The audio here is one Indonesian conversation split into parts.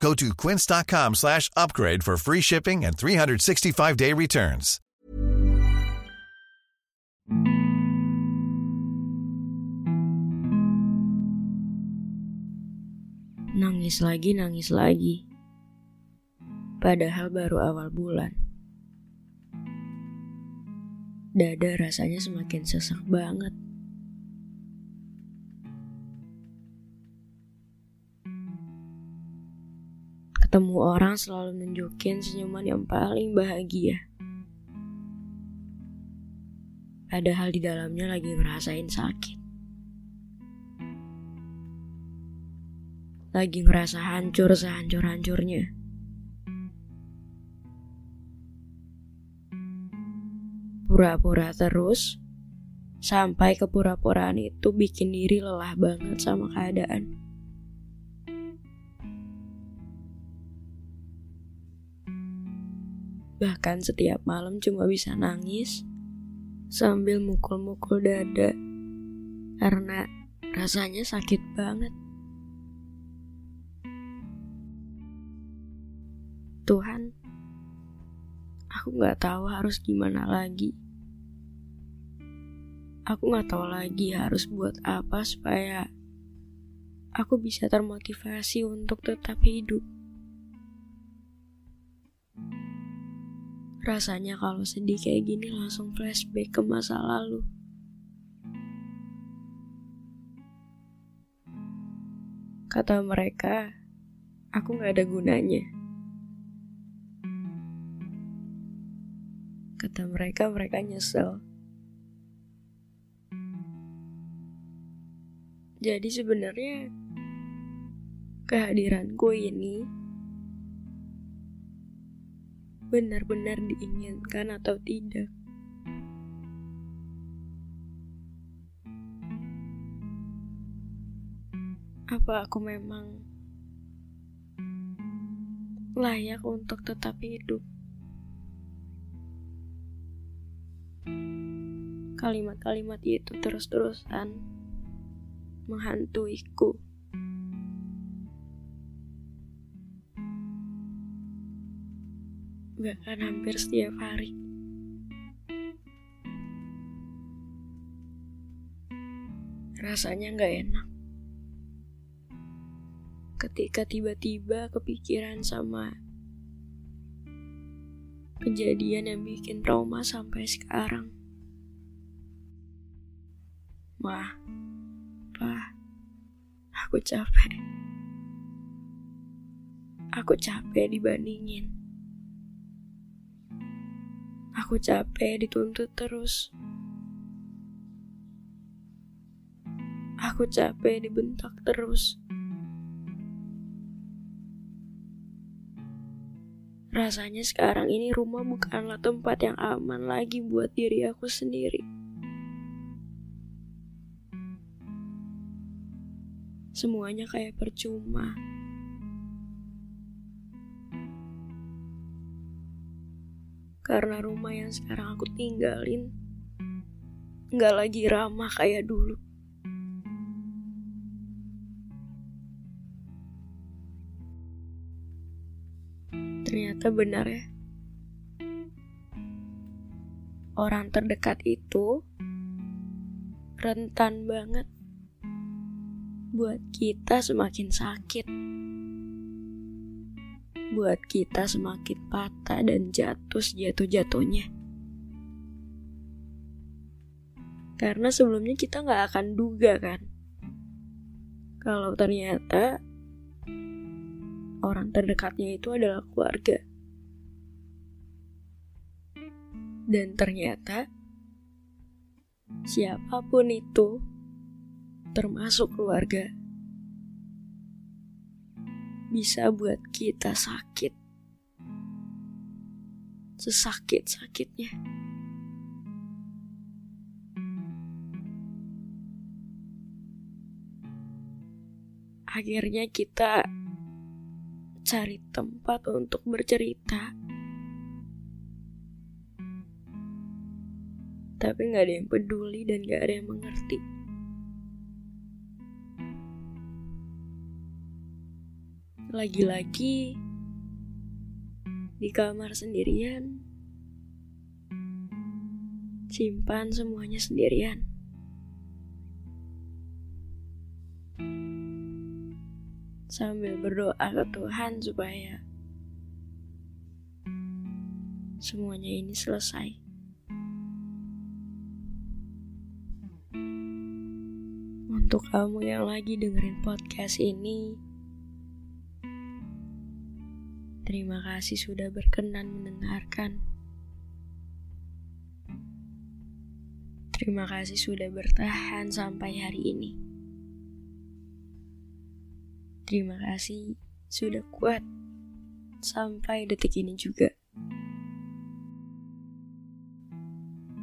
Go to quince.com slash upgrade for free shipping and 365-day returns. Nangis lagi, nangis lagi. Padahal baru awal bulan. Dada rasanya semakin sesak banget. Ketemu orang selalu nunjukin senyuman yang paling bahagia. Padahal di dalamnya lagi ngerasain sakit. Lagi ngerasa hancur sehancur-hancurnya. Pura-pura terus, sampai kepura-puraan itu bikin diri lelah banget sama keadaan. Bahkan setiap malam cuma bisa nangis sambil mukul-mukul dada karena rasanya sakit banget. Tuhan, aku gak tahu harus gimana lagi. Aku gak tahu lagi harus buat apa supaya aku bisa termotivasi untuk tetap hidup. Rasanya kalau sedih kayak gini langsung flashback ke masa lalu. Kata mereka, aku gak ada gunanya. Kata mereka, mereka nyesel. Jadi sebenarnya kehadiranku ini benar-benar diinginkan atau tidak. Apa aku memang layak untuk tetap hidup? Kalimat-kalimat itu terus-terusan menghantuiku. Bahkan hampir setiap hari. Rasanya nggak enak. Ketika tiba-tiba kepikiran sama kejadian yang bikin trauma sampai sekarang. Mah, pa, aku capek. Aku capek dibandingin. Aku capek dituntut terus. Aku capek dibentak terus. Rasanya sekarang ini rumah bukanlah tempat yang aman lagi buat diri aku sendiri. Semuanya kayak percuma. Karena rumah yang sekarang aku tinggalin nggak lagi ramah kayak dulu. Ternyata benar ya. Orang terdekat itu rentan banget buat kita semakin sakit buat kita semakin patah dan jatuh sejatuh-jatuhnya. Karena sebelumnya kita nggak akan duga kan, kalau ternyata orang terdekatnya itu adalah keluarga. Dan ternyata siapa pun itu, termasuk keluarga, bisa buat kita sakit. sesakit-sakitnya. Akhirnya kita cari tempat untuk bercerita. Tapi gak ada yang peduli dan gak ada yang mengerti. Lagi-lagi di kamar sendirian, simpan semuanya sendirian. Sambil berdoa ke Tuhan supaya semuanya ini selesai. Untuk kamu yang lagi dengerin podcast ini, Terima kasih sudah berkenan mendengarkan. Terima kasih sudah bertahan sampai hari ini. Terima kasih sudah kuat sampai detik ini juga.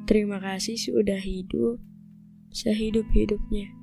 Terima kasih sudah hidup sehidup-hidupnya.